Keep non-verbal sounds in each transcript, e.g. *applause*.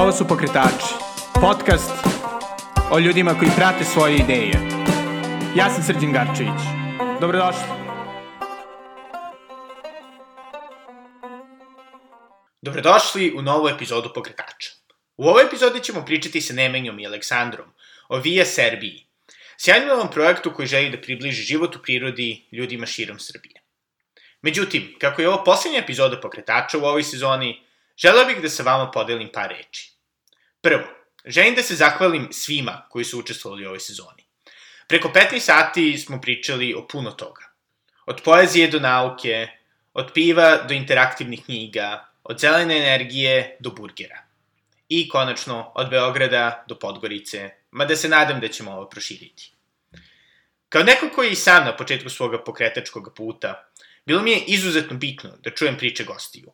Ovo su Pokretači, podcast o ljudima koji prate svoje ideje. Ja sam Srđan Garčević. Dobrodošli. Dobrodošli u novu epizodu Pokretača. U ovoj epizodi ćemo pričati sa Nemenjom i Aleksandrom o Via Serbiji, sjajnom projektu koji želi da približi život u prirodi ljudima širom Srbije. Međutim, kako je ovo poslednja epizoda Pokretača u ovoj sezoni, želeo bih da sa vama podelim par reči. Prvo, želim da se zahvalim svima koji su učestvovali u ovoj sezoni. Preko 15 sati smo pričali o puno toga. Od poezije do nauke, od piva do interaktivnih knjiga, od zelene energije do burgera. I konačno, od Beograda do Podgorice, mada se nadam da ćemo ovo proširiti. Kao neko koji je i sam na početku svoga pokretačkog puta, bilo mi je izuzetno bitno da čujem priče gostiju.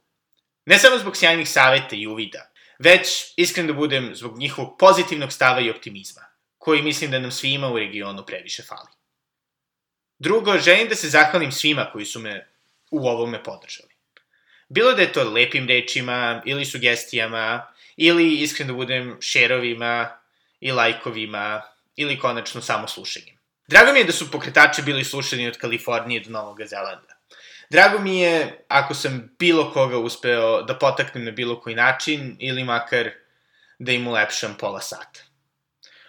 Ne samo zbog sjajnih saveta i uvida, već, iskren da budem, zbog njihovog pozitivnog stava i optimizma, koji mislim da nam svima u regionu previše fali. Drugo, želim da se zahvalim svima koji su me u ovome podržali. Bilo da je to lepim rečima, ili sugestijama, ili, iskren da budem, šerovima, i lajkovima, ili konačno samo slušanjem. Drago mi je da su pokretači bili slušani od Kalifornije do Novog Zelanda. Drago mi je ako sam bilo koga uspeo da potaknem na bilo koji način ili makar da im ulepšam pola sata.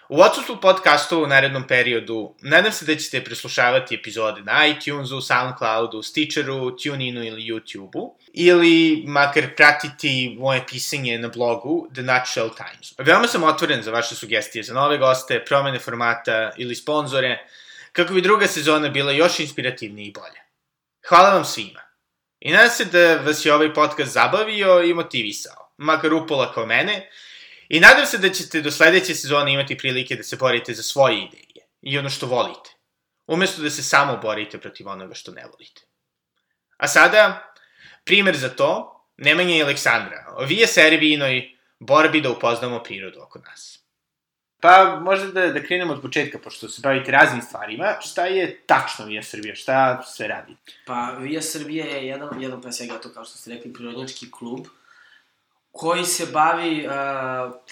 U odsustvu podcastu u narednom periodu nadam se da ćete preslušavati epizode na iTunesu, Soundcloudu, Stitcheru, TuneInu ili YouTubeu ili makar pratiti moje pisanje na blogu The Nutshell Times. Veoma sam otvoren za vaše sugestije za nove goste, promene formata ili sponzore, kako bi druga sezona bila još inspirativnija i bolja. Hvala vam svima. I nadam se da vas je ovaj podcast zabavio i motivisao, makar upola kao mene, i nadam se da ćete do sledeće sezone imati prilike da se borite za svoje ideje i ono što volite, umesto da se samo borite protiv onoga što ne volite. A sada, primer za to, Nemanja i Aleksandra, o Vije Serbijinoj borbi da upoznamo prirodu oko nas. Pa možda da, da krenemo od početka, pošto se bavite raznim stvarima. Šta je tačno Vija Srbija? Šta sve radi? Pa Vija Srbija je jedan, jedan pre svega to kao što ste rekli, prirodnjački klub koji se bavi uh,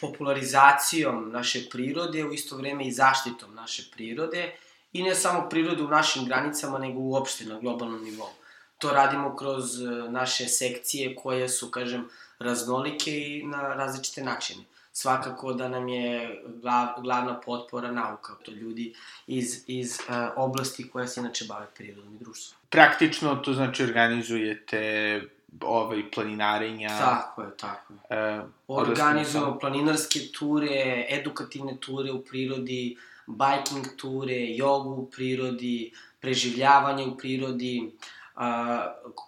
popularizacijom naše prirode, u isto vreme i zaštitom naše prirode i ne samo prirode u našim granicama, nego uopšte na globalnom nivou. To radimo kroz uh, naše sekcije koje su, kažem, raznolike i na različite načine svakako da nam je glav, glavna potpora nauka, to ljudi iz, iz uh, oblasti koja se inače bave prirodom i društvom. Praktično to znači organizujete ovaj, planinarenja. Tako je, tako je. Uh, Organizujemo planinarske ture, edukativne ture u prirodi, biking ture, jogu u prirodi, preživljavanje u prirodi. Uh,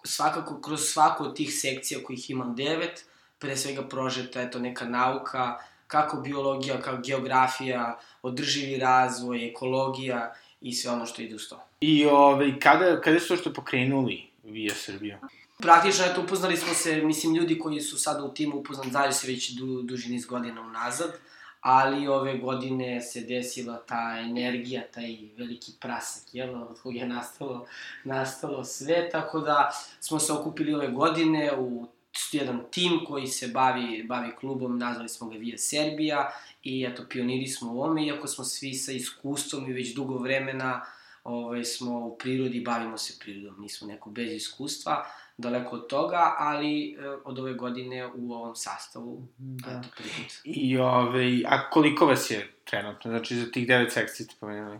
svakako, kroz svaku od tih sekcija kojih imam devet, pre svega prožeta je to neka nauka, kako biologija, kako geografija, održivi razvoj, ekologija i sve ono što ide uz to. I ove, kada, kada su što pokrenuli Via Srbija? Praktično, eto, upoznali smo se, mislim, ljudi koji su sada u timu upoznali, znaju se već du, duži niz godina unazad, ali ove godine se desila ta energija, taj veliki prasak, jel, od kog je nastalo, nastalo sve, tako da smo se okupili ove godine u jedan tim koji se bavi, bavi klubom, nazvali smo ga Via Serbija i eto, pioniri smo u ovome, iako smo svi sa iskustvom i već dugo vremena ovaj, smo u prirodi, bavimo se prirodom, nismo neko bez iskustva, daleko od toga, ali eh, od ove godine u ovom sastavu, da. eto, prihod. I ovaj, a koliko vas je trenutno? Znači, za tih devet sekcija ste pomenuli.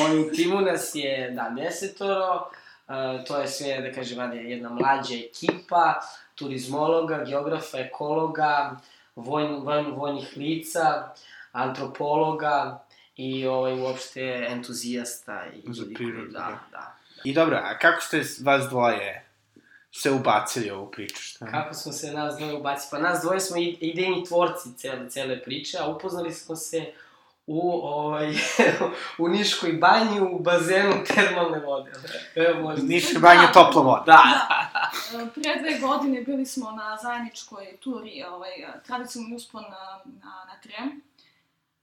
Ovaj, u timu nas je, da, desetoro, Uh, to je sve, da kažem, jedna mlađa ekipa, turizmologa, geografa, ekologa, vojn, vojn, vojnih lica, antropologa i ovaj, uopšte entuzijasta. I Za prirodu, da, da. da. I dobro, a kako ste vas dvoje se ubacili u ovu priču? Šta? Kako smo se nas dvoje ubacili? Pa nas dvoje smo idejni tvorci cele, cele priče, a upoznali smo se u, ovaj, *laughs* u Niškoj banji u bazenu termalne vode. Evo, možda. Niškoj banji da. topla voda. Da. da. Pre dve godine bili smo na zajedničkoj turi, ovaj, tradicionalni uspon na, na, na Trem.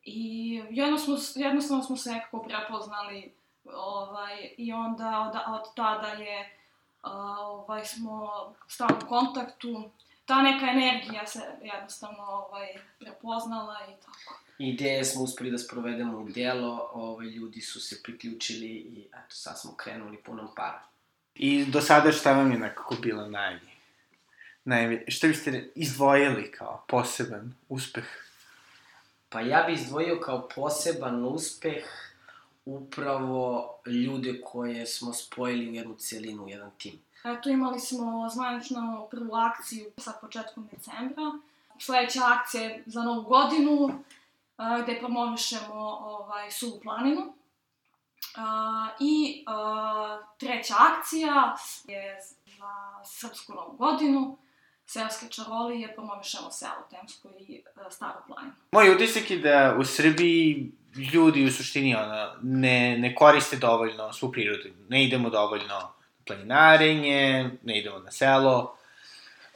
I jednostavno, jednostavno smo se nekako prepoznali ovaj, i onda od, od tada je ovaj, smo stalno u kontaktu ta neka energija se jednostavno ovaj, prepoznala i tako. Ideje smo uspeli da sprovedemo u delo, ovaj, ljudi su se priključili i eto, sad smo krenuli punom para. I do sada šta vam je nekako bilo naj... naj... Šta biste izdvojili kao poseban uspeh? Pa ja bih izdvojio kao poseban uspeh upravo ljude koje smo spojili u jednu celinu, u jedan tim. Eto, imali smo zvanično prvu akciju sa početkom decembra. Sledeća akcija je za novu godinu, a, gde promovišemo ovaj, Suvu planinu. A, I a, treća akcija je za Srpsku novu godinu. Seoske čarolije, promovišemo selo Temsko i a, Staru planinu. Moj utisak je da u Srbiji ljudi u suštini ono, ne, ne koriste dovoljno svu prirodu. Ne idemo dovoljno na planinarenje, ne idemo na selo.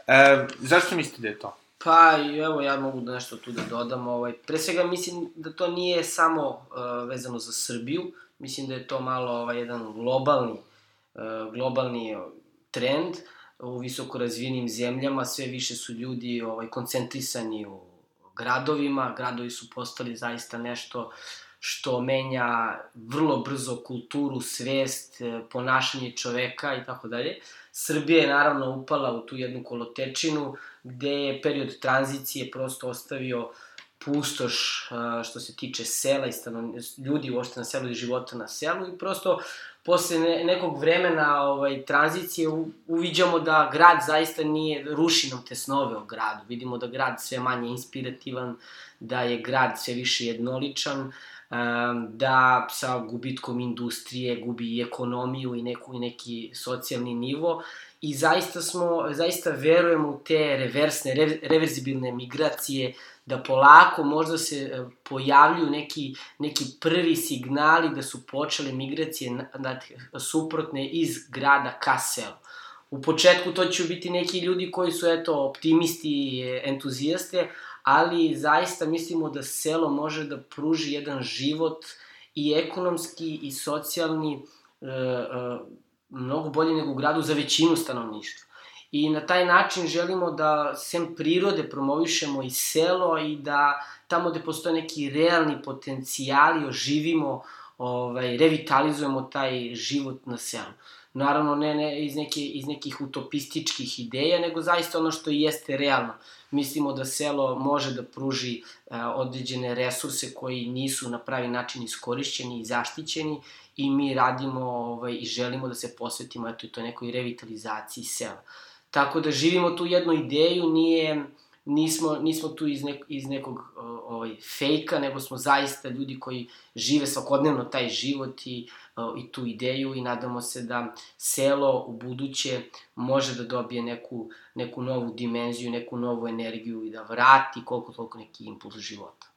E, zašto mislite da je to? Pa, evo, ja mogu da nešto tu da dodam. Ovaj, pre svega, mislim da to nije samo uh, vezano za Srbiju. Mislim da je to malo ovaj, jedan globalni, uh, globalni trend. U visoko razvijenim zemljama sve više su ljudi ovaj, koncentrisani u gradovima. Gradovi su postali zaista nešto što menja vrlo brzo kulturu, svest, e, ponašanje čoveka i tako dalje. Srbija je naravno upala u tu jednu kolotečinu gde je period tranzicije prosto ostavio pustoš što se tiče sela i stanovni, ljudi uopšte na selu i života na selu i prosto posle ne, nekog vremena ovaj, tranzicije uviđamo da grad zaista nije, ruši nam te snove o gradu. Vidimo da grad sve manje inspirativan, da je grad sve više jednoličan, da sa gubitkom industrije gubi i ekonomiju i neku, i neki socijalni nivo i zaista smo, zaista verujemo u te reversne, re, reverzibilne migracije, da polako možda se e, pojavljuju neki, neki prvi signali da su počele migracije na, na, suprotne iz grada ka selu. U početku to će biti neki ljudi koji su eto optimisti entuzijaste, ali zaista mislimo da selo može da pruži jedan život i ekonomski i socijalni e, e, mnogo bolje nego u gradu za većinu stanovništva. I na taj način želimo da sem prirode promovišemo i selo i da tamo gde postoje neki realni potencijali oživimo, ovaj, revitalizujemo taj život na selu. Naravno, ne, ne iz, neke, iz nekih utopističkih ideja, nego zaista ono što jeste realno. Mislimo da selo može da pruži a, određene resurse koji nisu na pravi način iskorišćeni i zaštićeni i mi radimo ovaj, i želimo da se posvetimo eto, toj nekoj revitalizaciji sela. Tako da živimo tu jednu ideju, nije, nismo, nismo tu iz, nek, iz nekog ovaj, fejka, nego smo zaista ljudi koji žive svakodnevno taj život i, i tu ideju i nadamo se da selo u buduće može da dobije neku, neku novu dimenziju, neku novu energiju i da vrati koliko toliko neki impuls života.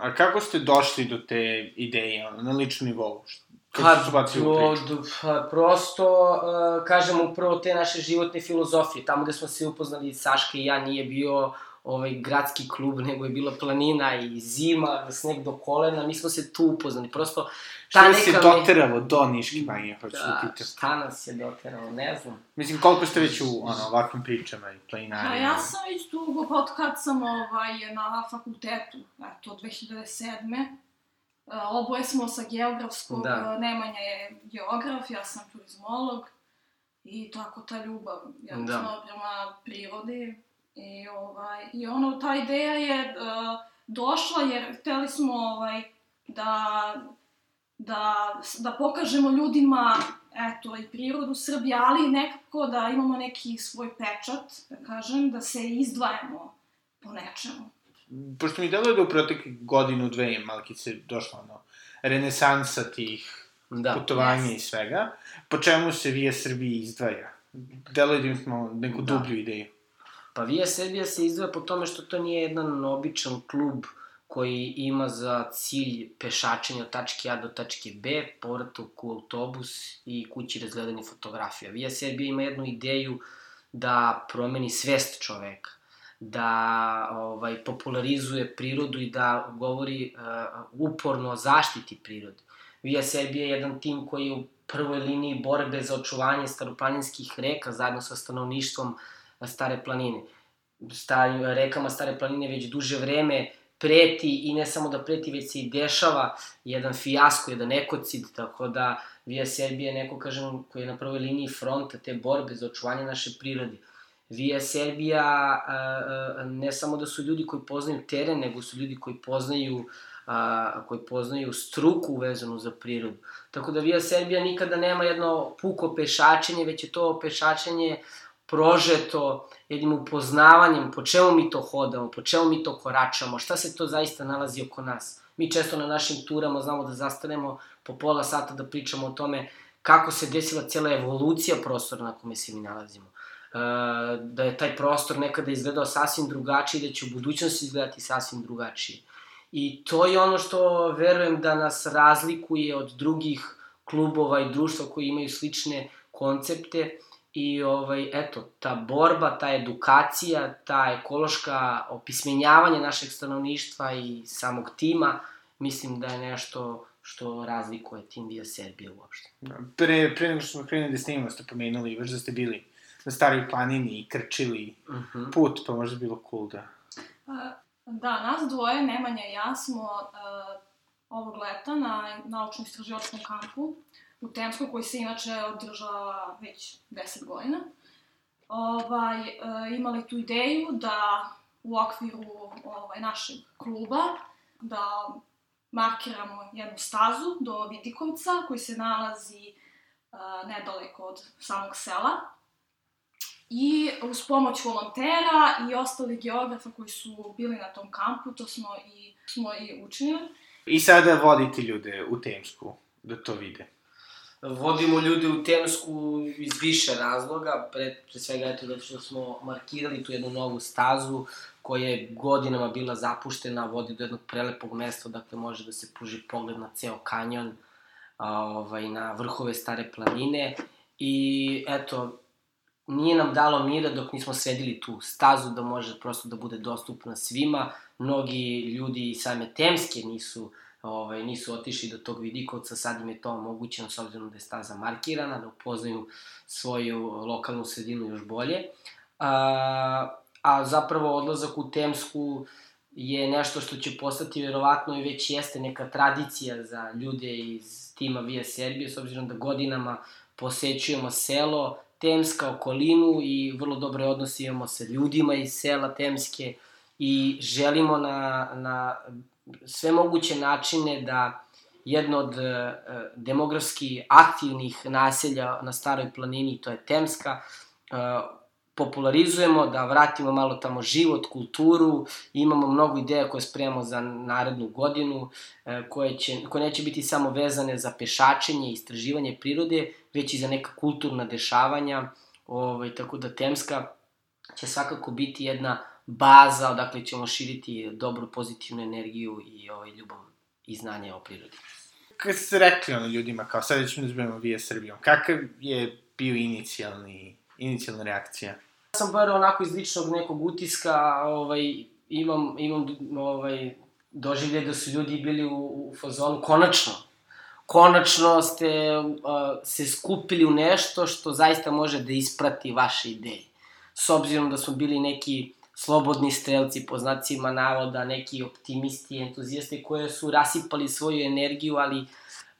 A kako ste došli do te ideje, na ličnom nivou? Pa, do, do, pa, prosto, uh, kažemo, upravo te naše životne filozofije, tamo gde smo se upoznali, Saška i ja, nije bio ovaj gradski klub, *laughs* nego je bila planina i zima, sneg do kolena, mi smo se tu upoznali, prosto... Ta Što neka se doteralo do Niški banje, hoću da, da pitam. šta nas je doteralo, ne znam. Mislim, koliko ste već u ono, ovakvim pričama i planinarima? Pa ja sam već dugo, od kad sam ovaj, na fakultetu, eto, 2007. Oboje smo sa geografskog, da. Nemanja je geograf, ja sam turizmolog. I tako ta ljubav, jednostavno da. prema prirodi. I, ovaj, I ono, ta ideja je uh, došla jer hteli smo ovaj, da, da, da pokažemo ljudima eto, i prirodu Srbije, ali nekako da imamo neki svoj pečat, da kažem, da se izdvajamo po nečemu pošto mi deluje da u proteklih godinu, dve je Malkice došla ono, renesansa tih da. putovanja yes. i svega, po čemu se Vija Srbije izdvaja? Deluje da imamo neku da. dublju ideju. Pa Vija Srbija se izdvaja po tome što to nije jedan običan klub koji ima za cilj pešačenje od tačke A do tačke B, povratak u autobus i kući razgledanje fotografija. Vija Srbija ima jednu ideju da promeni svest čoveka da ovaj, popularizuje prirodu i da govori uh, uporno o zaštiti prirode. Via Serbia je jedan tim koji je u prvoj liniji borbe za očuvanje staroplaninskih reka zajedno sa stanovništvom Stare planine. starim rekama Stare planine već duže vreme preti i ne samo da preti, već se i dešava jedan fijasko, jedan ekocid, tako da Via Serbija je neko, kažem, koji je na prvoj liniji fronta te borbe za očuvanje naše prirode. Via Serbija ne samo da su ljudi koji poznaju teren, nego su ljudi koji poznaju a, koji poznaju struku vezanu za prirodu. Tako da Via Serbija nikada nema jedno puko pešačenje, već je to pešačenje prožeto jednim upoznavanjem po čemu mi to hodamo, po čemu mi to koračamo, šta se to zaista nalazi oko nas. Mi često na našim turama znamo da zastanemo po pola sata da pričamo o tome kako se desila cijela evolucija prostora na kome se mi nalazimo. E, da je taj prostor nekada izgledao sasvim drugačije, da će u budućnosti izgledati sasvim drugačije. I to je ono što verujem da nas razlikuje od drugih klubova i društva koji imaju slične koncepte i ovaj, eto, ta borba, ta edukacija, ta ekološka opismenjavanje našeg stanovništva i samog tima, mislim da je nešto što razlikuje tim Via Serbije uopšte. Pre, pre nego što smo krenuli da snimamo, ste pomenuli, već da ste bili na staroj planini i krčili uh mhm. -huh. put, pa možda bilo cool da... Da, nas dvoje, Nemanja i ja, smo uh, ovog leta na naučno-istraživačkom kampu u koji se inače održava već 10 godina, ovaj, uh, imali tu ideju da u okviru ovaj, našeg kluba da markiramo jednu stazu do Vidikovca koji se nalazi uh, nedaleko od samog sela i uz pomoć volontera i ostalih geografa koji su bili na tom kampu, to smo i, smo i učinili. I sada vodite ljude u Temsku da to vide. Vodimo ljude u Temsku iz više razloga, pre, pre svega eto da što smo markirali tu jednu novu stazu koja je godinama bila zapuštena, vodi do jednog prelepog mesta, dakle može da se pruži pogled na ceo kanjon, a, ovaj, na vrhove stare planine i eto, nije nam dalo mira dok nismo sredili tu stazu da može prosto da bude dostupna svima. Mnogi ljudi same Temske nisu ovaj, nisu otišli do tog vidikovca, sad im je to omogućeno s obzirom da je staza markirana, da upoznaju svoju lokalnu sredinu još bolje. A, a zapravo odlazak u Temsku je nešto što će postati verovatno i već jeste neka tradicija za ljude iz tima Via Serbije, s obzirom da godinama posećujemo selo, Temska okolinu i vrlo dobre odnose imamo sa ljudima iz sela Temske i želimo na, na sve moguće načine da jedno od uh, demografski aktivnih naselja na staroj planini, to je Temska, uh, popularizujemo, da vratimo malo tamo život, kulturu, imamo mnogo ideja koje spremamo za narednu godinu, e, koje, će, koje neće biti samo vezane za pešačenje i istraživanje prirode, već i za neka kulturna dešavanja, ovaj, tako da Temska će svakako biti jedna baza odakle ćemo širiti dobru pozitivnu energiju i ovaj, ljubav i znanje o prirodi. Kad ste rekli ono ljudima, kao sad ćemo da zbavimo Via Srbijom, kakav je bio inicijalni, inicijalna reakcija? sam bar onako iz ličnog nekog utiska, ovaj, imam, imam ovaj, doživlje da su ljudi bili u, u fazonu konačno. Konačno ste uh, se skupili u nešto što zaista može da isprati vaše ideje. S obzirom da smo bili neki slobodni strelci, po znacima navoda, neki optimisti, entuzijasti koje su rasipali svoju energiju, ali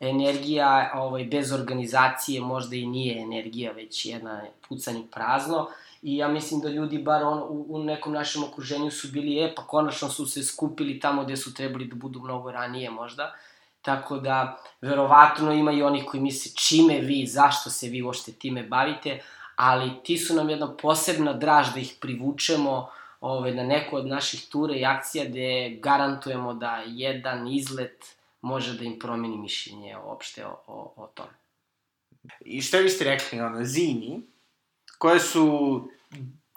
energija ovaj, bez organizacije možda i nije energija, već jedna pucanje prazno. I ja mislim da ljudi, bar on, u, u nekom našem okruženju su bili, e, pa konačno su se skupili tamo gde su trebali da budu mnogo ranije možda. Tako da, verovatno ima i onih koji misle čime vi, zašto se vi uopšte time bavite, ali ti su nam jedna posebna draž da ih privučemo ove, na neku od naših tura i akcija gde garantujemo da jedan izlet može da im promeni mišljenje uopšte o, o, o tome. I što vi ste rekli, ono, zimi, Koje su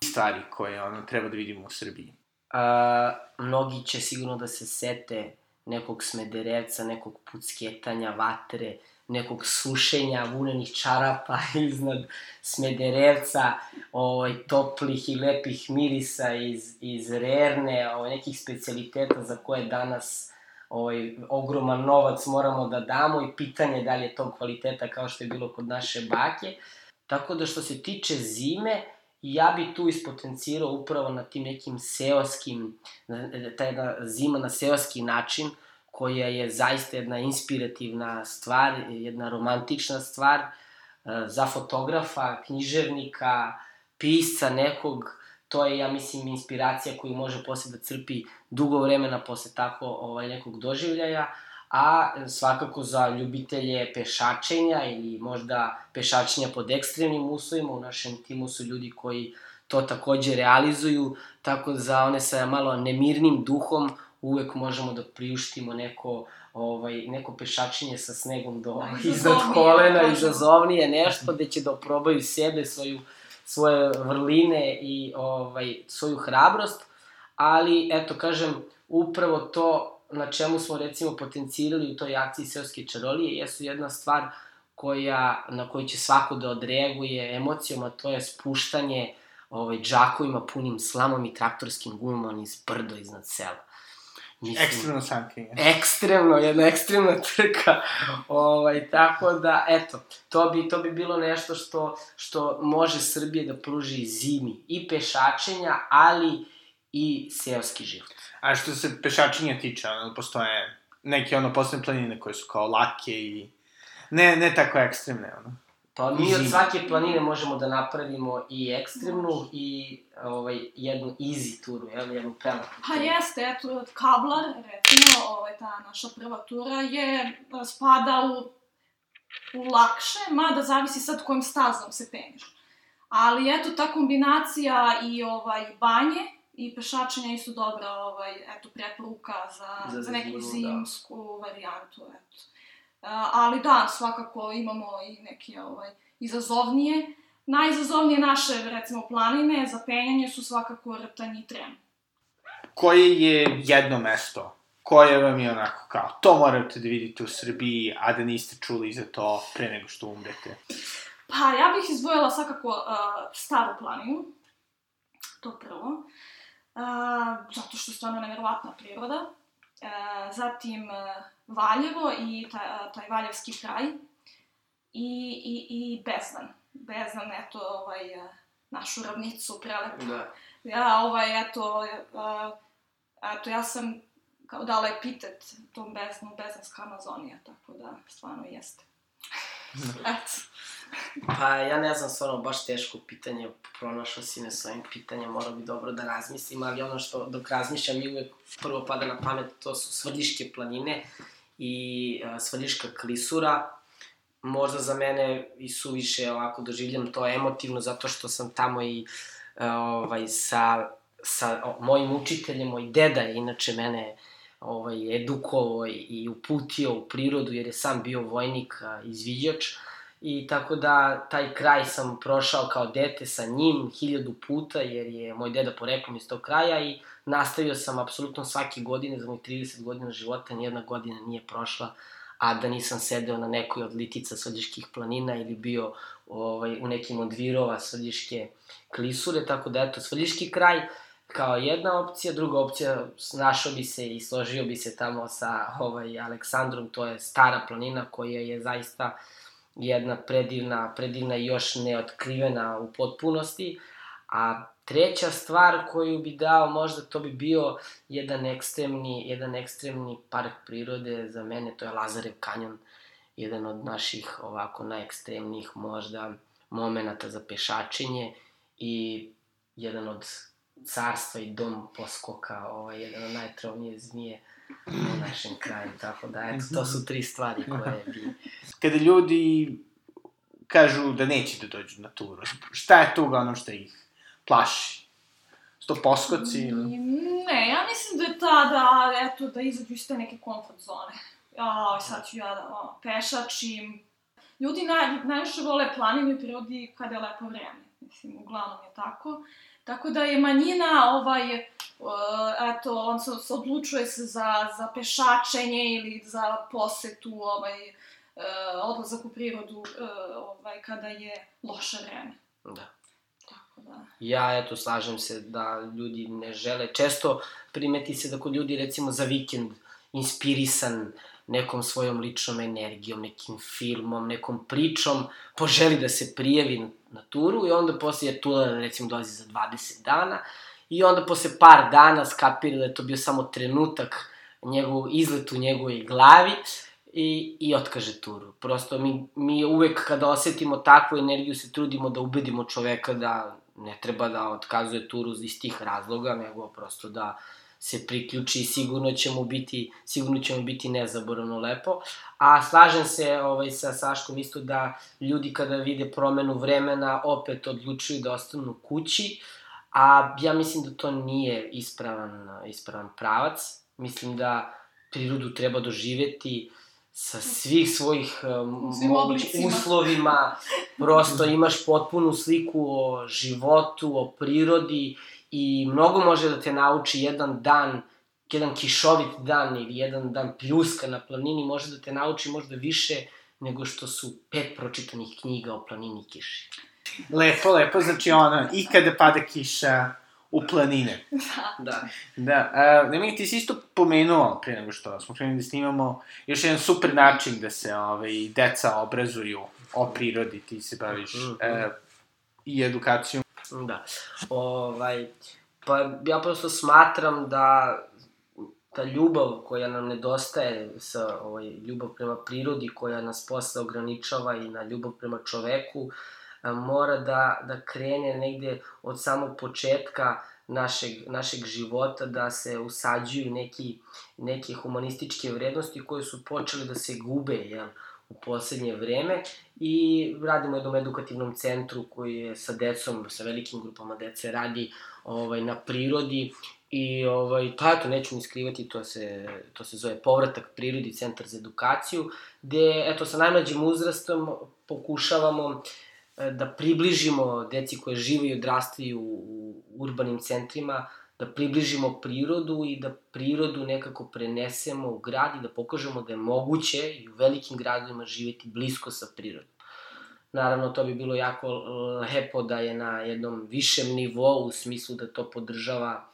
stvari koje ono, treba da vidimo u Srbiji? A, mnogi će sigurno da se sete nekog smederevca, nekog pucketanja, vatre, nekog sušenja vunenih čarapa *laughs* iznad smederevca, ovaj, toplih i lepih mirisa iz, iz rerne, ovaj, nekih specialiteta za koje danas ovaj, ogroman novac moramo da damo i pitanje da li je tog kvaliteta kao što je bilo kod naše bake. Tako da što se tiče zime, ja bi tu ispotencirao upravo na tim nekim seoskim, ta jedna zima na seoski način, koja je zaista jedna inspirativna stvar, jedna romantična stvar e, za fotografa, književnika, pisca nekog, to je, ja mislim, inspiracija koju može posle da crpi dugo vremena posle tako ovaj, nekog doživljaja, a svakako za ljubitelje pešačenja ili možda pešačenja pod ekstremnim uslovima, u našem timu su ljudi koji to takođe realizuju, tako za one sa malo nemirnim duhom uvek možemo da priuštimo neko ovaj, neko pešačenje sa snegom do da, *laughs* iznad kolena, izazovnije nešto gde će da oprobaju sebe, svoju, svoje vrline i ovaj, svoju hrabrost, ali eto kažem, upravo to na čemu smo recimo potencirali u toj akciji Seoske čarolije jesu jedna stvar koja, na koju će svako da odreaguje emocijama, to je spuštanje ovaj, džakovima punim slamom i traktorskim gumama niz brdo iznad sela. Mislim, ekstremno sankenje. Ekstremno, jedna ekstremna trka. ovaj, tako da, eto, to bi, to bi bilo nešto što, što može Srbije da pruži zimi. I pešačenja, ali i seoski život. A što se pešačenja tiče, ono, postoje neke ono posebne planine koje su kao lake i ne, ne tako ekstremne, ono. Pa mi od svake planine možemo da napravimo i ekstremnu i ovaj, jednu easy turu, jel, jednu pelatu. Pa jeste, eto, Kablar, recimo, ovaj, ta naša prva tura je, spada u, u lakše, mada zavisi sad kojim stazom se penješ. Ali eto, ta kombinacija i ovaj, banje i pešačenja isu dobra, ovaj, eto, preporuka za, za, za neku da. zimsku da. varijantu, eto ali da, svakako imamo i neke ovaj, izazovnije. Najizazovnije naše, recimo, planine za penjanje su svakako Rtanj i Trem. Koje je jedno mesto koje vam je onako kao, to morate da vidite u Srbiji, a da niste čuli za to pre nego što umrete? Pa, ja bih izdvojila svakako uh, Staru planinu, to prvo, uh, zato što je stvarno nevjerovatna priroda. Uh, zatim, uh, Valjevo i taj, taj Valjevski kraj i, i, i Bezdan. Bezdan, eto, ovaj, našu ravnicu prelepo. Da. Ja, ovaj, eto, eto, ja sam kao dala epitet tom Bezdanu, Bezdanska Amazonija, tako da, stvarno jeste. *laughs* eto. Pa ja ne znam, stvarno baš teško pitanje, pronašao si me s ovim pitanjem, morao bi dobro da razmislim, ali ono što dok razmišljam mi uvek prvo pada na pamet, to su Svrljiške planine i uh, Svrljiška klisura, možda za mene i suviše ovako doživljam to emotivno zato što sam tamo i uh, ovaj, sa, sa o, mojim učiteljem, moj deda je inače mene ovaj, edukovao i uputio u prirodu jer je sam bio vojnik, uh, izviđač i tako da taj kraj sam prošao kao dete sa njim hiljadu puta jer je moj deda poreklom iz tog kraja i nastavio sam apsolutno svake godine za moj 30 godina života, nijedna godina nije prošla a da nisam sedeo na nekoj od litica Srđiških planina ili bio ovaj, u nekim od virova Srđiške klisure, tako da eto, Srđiški kraj kao jedna opcija, druga opcija, našao bi se i složio bi se tamo sa ovaj, Aleksandrom, to je stara planina koja je zaista jedna predivna, predivna i još neotkrivena u potpunosti, a Treća stvar koju bi dao, možda to bi bio jedan ekstremni, jedan ekstremni park prirode za mene, to je Lazarev kanjon, jedan od naših ovako najekstremnijih možda momenata za pešačenje i jedan od carstva i dom poskoka, ovaj, jedan od najtrovnije zmije u našem kraju, tako da, eto, to su tri stvari koje bi... Kada ljudi kažu da neće da dođu na turu, šta je to ono što ih plaši? Sto poskoci ili? Ne, ja mislim da je ta da, eto, da izađu iz te neke komfort zone. Ja, sad ću ja da o, pešačim. Ljudi naj, najviše vole planinu i prirodi kada je lepo vreme. Mislim, uglavnom je tako. Tako da je manjina, ovaj, eto, on se, se odlučuje se za, za pešačenje ili za posetu, ovaj, uh, odlazak u prirodu, uh, ovaj, kada je loše vreme. Da. Da. Ja, eto, slažem se da ljudi ne žele. Često primeti se da kod ljudi, recimo, za vikend inspirisan nekom svojom ličnom energijom, nekim filmom, nekom pričom, poželi da se prijavi na, na turu i onda posle je tula, recimo, dolazi za 20 dana i onda posle par dana skapira da je to bio samo trenutak njegov izlet u njegovoj glavi i, i otkaže turu. Prosto mi, mi uvek kada osetimo takvu energiju se trudimo da ubedimo čoveka da ne treba da otkazuje turu iz tih razloga, nego prosto da se priključi i sigurno će mu biti, sigurno će mu biti nezaboravno lepo. A slažem se ovaj, sa Saškom isto da ljudi kada vide promenu vremena opet odlučuju da ostanu kući, a ja mislim da to nije ispravan, ispravan pravac. Mislim da prirodu treba doživeti sa svih svojih um, mogućih uslovima, prosto imaš potpunu sliku o životu, o prirodi i mnogo može da te nauči jedan dan, jedan kišovit dan ili jedan dan pljuska na planini, može da te nauči možda više nego što su pet pročitanih knjiga o planini kiši. Lepo, lepo, znači ono, i kada pada kiša, u planine. Da. Da, a, Nemanja, ti si isto pomenuo, pre nego što smo krenuli da snimamo, još jedan super način da se ovaj, deca obrazuju o prirodi, ti se baviš mm -hmm. e, i edukacijom. Da. Ovaj, pa ja prosto smatram da ta ljubav koja nam nedostaje sa ovaj, ljubav prema prirodi koja nas posle ograničava i na ljubav prema čoveku mora da, da krene negde od samog početka našeg, našeg života, da se usađuju neki, neke humanističke vrednosti koje su počele da se gube, jel, u poslednje vreme. I radimo jednom edukativnom centru koji je sa decom, sa velikim grupama dece radi ovaj, na prirodi. I ovaj, pa eto, neću ni skrivati, to se, to se zove Povratak prirodi, centar za edukaciju, gde, eto, sa najmlađim uzrastom pokušavamo E, da približimo deci koje žive i odrastaju u urbanim centrima, da približimo prirodu i da prirodu nekako prenesemo u grad i da pokažemo da je moguće i u velikim gradovima živeti blisko sa prirodom. Naravno, to bi bilo jako lepo da je na jednom višem nivou u smislu da to podržava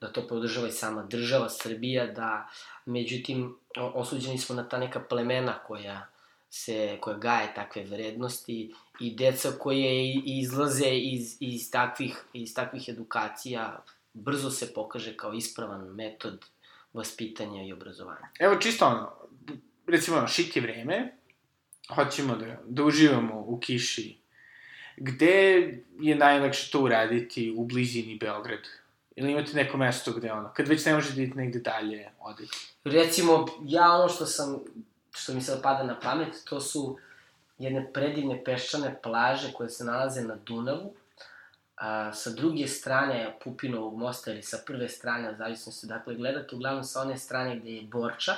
da to podržava i sama država Srbija, da međutim osuđeni smo na ta neka plemena koja se, koja gaje takve vrednosti i deca koje izlaze iz, iz, takvih, iz takvih edukacija brzo se pokaže kao ispravan metod vaspitanja i obrazovanja. Evo čisto ono, recimo šik je vreme, hoćemo da, da uživamo u kiši. Gde je najlakše to uraditi u blizini Beograda? Ili imate neko mesto gde ono, kad već ne možete da idete negde dalje, odete? Recimo, ja ono što sam što mi sad pada na pamet, to su jedne predivne peščane plaže koje se nalaze na Dunavu, a, sa druge strane Pupinovog mosta ili sa prve strane, zavisno se dakle gledate, uglavnom sa one strane gde je Borča,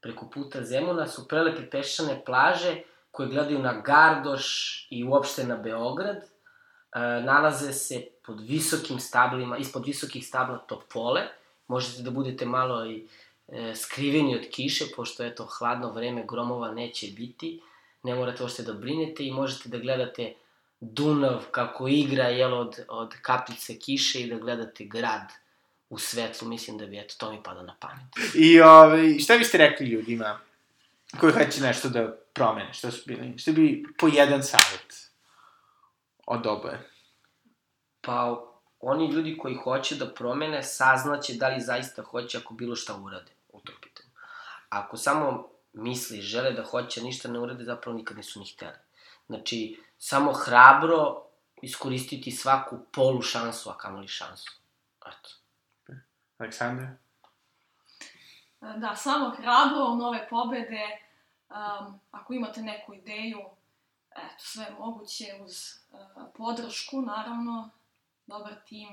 preko puta Zemuna, su prelepe peščane plaže koje gledaju na Gardoš i uopšte na Beograd. E, nalaze se pod visokim stablima, ispod visokih stabla Topole. Možete da budete malo i e, skriveni od kiše, pošto eto, hladno vreme gromova neće biti, ne morate uopšte da brinete i možete da gledate Dunav kako igra jel, od, od kapljice kiše i da gledate grad u svetlu, mislim da bi, eto, to mi pada na pamet. I ove, šta biste rekli ljudima koji hoće nešto da promene, šta su bili, šta bi po jedan savjet od oboje? Pa, oni ljudi koji hoće da promene saznaće da li zaista hoće ako bilo šta urade u tom pitanju. Ako samo misli, žele da hoće, ništa ne urade, zapravo nikad nisu ni hteli. Znači, samo hrabro iskoristiti svaku polu šansu, a kamoli šansu. Eto. Aleksandra? Da, samo hrabro, nove pobede. Um, ako imate neku ideju, eto, sve moguće uz uh, podršku, naravno, dobar tim,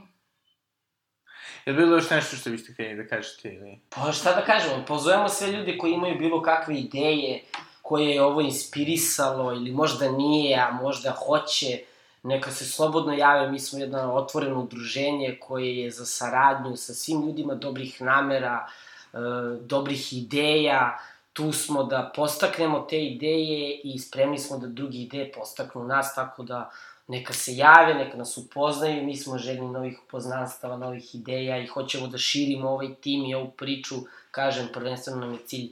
Je bilo još nešto što biste htjeli da kažete ili... Pa šta da kažemo, pozovemo sve ljude koji imaju bilo kakve ideje, koje je ovo inspirisalo ili možda nije, a možda hoće, neka se slobodno jave, mi smo jedno otvoreno udruženje koje je za saradnju sa svim ljudima dobrih namera, e, dobrih ideja, tu smo da postaknemo te ideje i spremni smo da drugi ideje postaknu nas, tako da neka se jave, neka nas upoznaju, mi smo željni novih upoznanstava, novih ideja i hoćemo da širimo ovaj tim i ovu priču, kažem, prvenstveno nam je cilj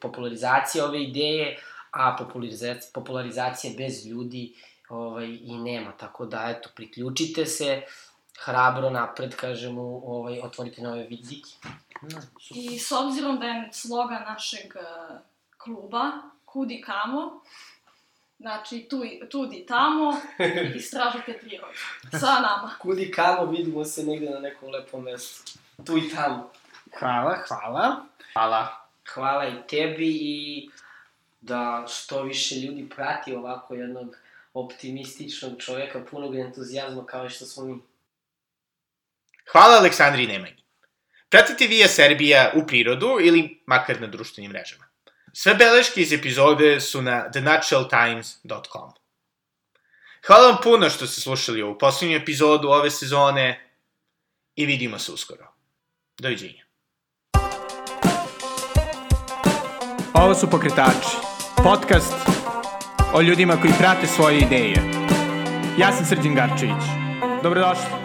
popularizacija ove ideje, a popularizacija, popularizacija bez ljudi ovaj, i nema, tako da, eto, priključite se, hrabro napred, kažemo, ovaj, otvorite nove vidike. No, I s obzirom da je sloga našeg uh, kluba, kudi kamo, Znači, tu, tudi tamo, *laughs* istražite prirodu. Sa nama. Kudi kamo, vidimo se negde na nekom lepom mestu. Tu i tamo. Hvala, hvala. Hvala. Hvala i tebi i da što više ljudi prati ovako jednog optimističnog čoveka, punog entuzijazma kao što smo mi. Hvala Aleksandri Nemanji. Pratite Via Serbija u prirodu ili makar na društvenim mrežama. Sve beleške iz epizode su na thenaturaltimes.com. Hvala vam puno što ste slušali ovu poslednju epizodu ove sezone i vidimo se uskoro. Doviđenja. Ovo su Pokretači, podcast o ljudima koji prate svoje ideje. Ja sam Srđan Garčević. Dobrodošli.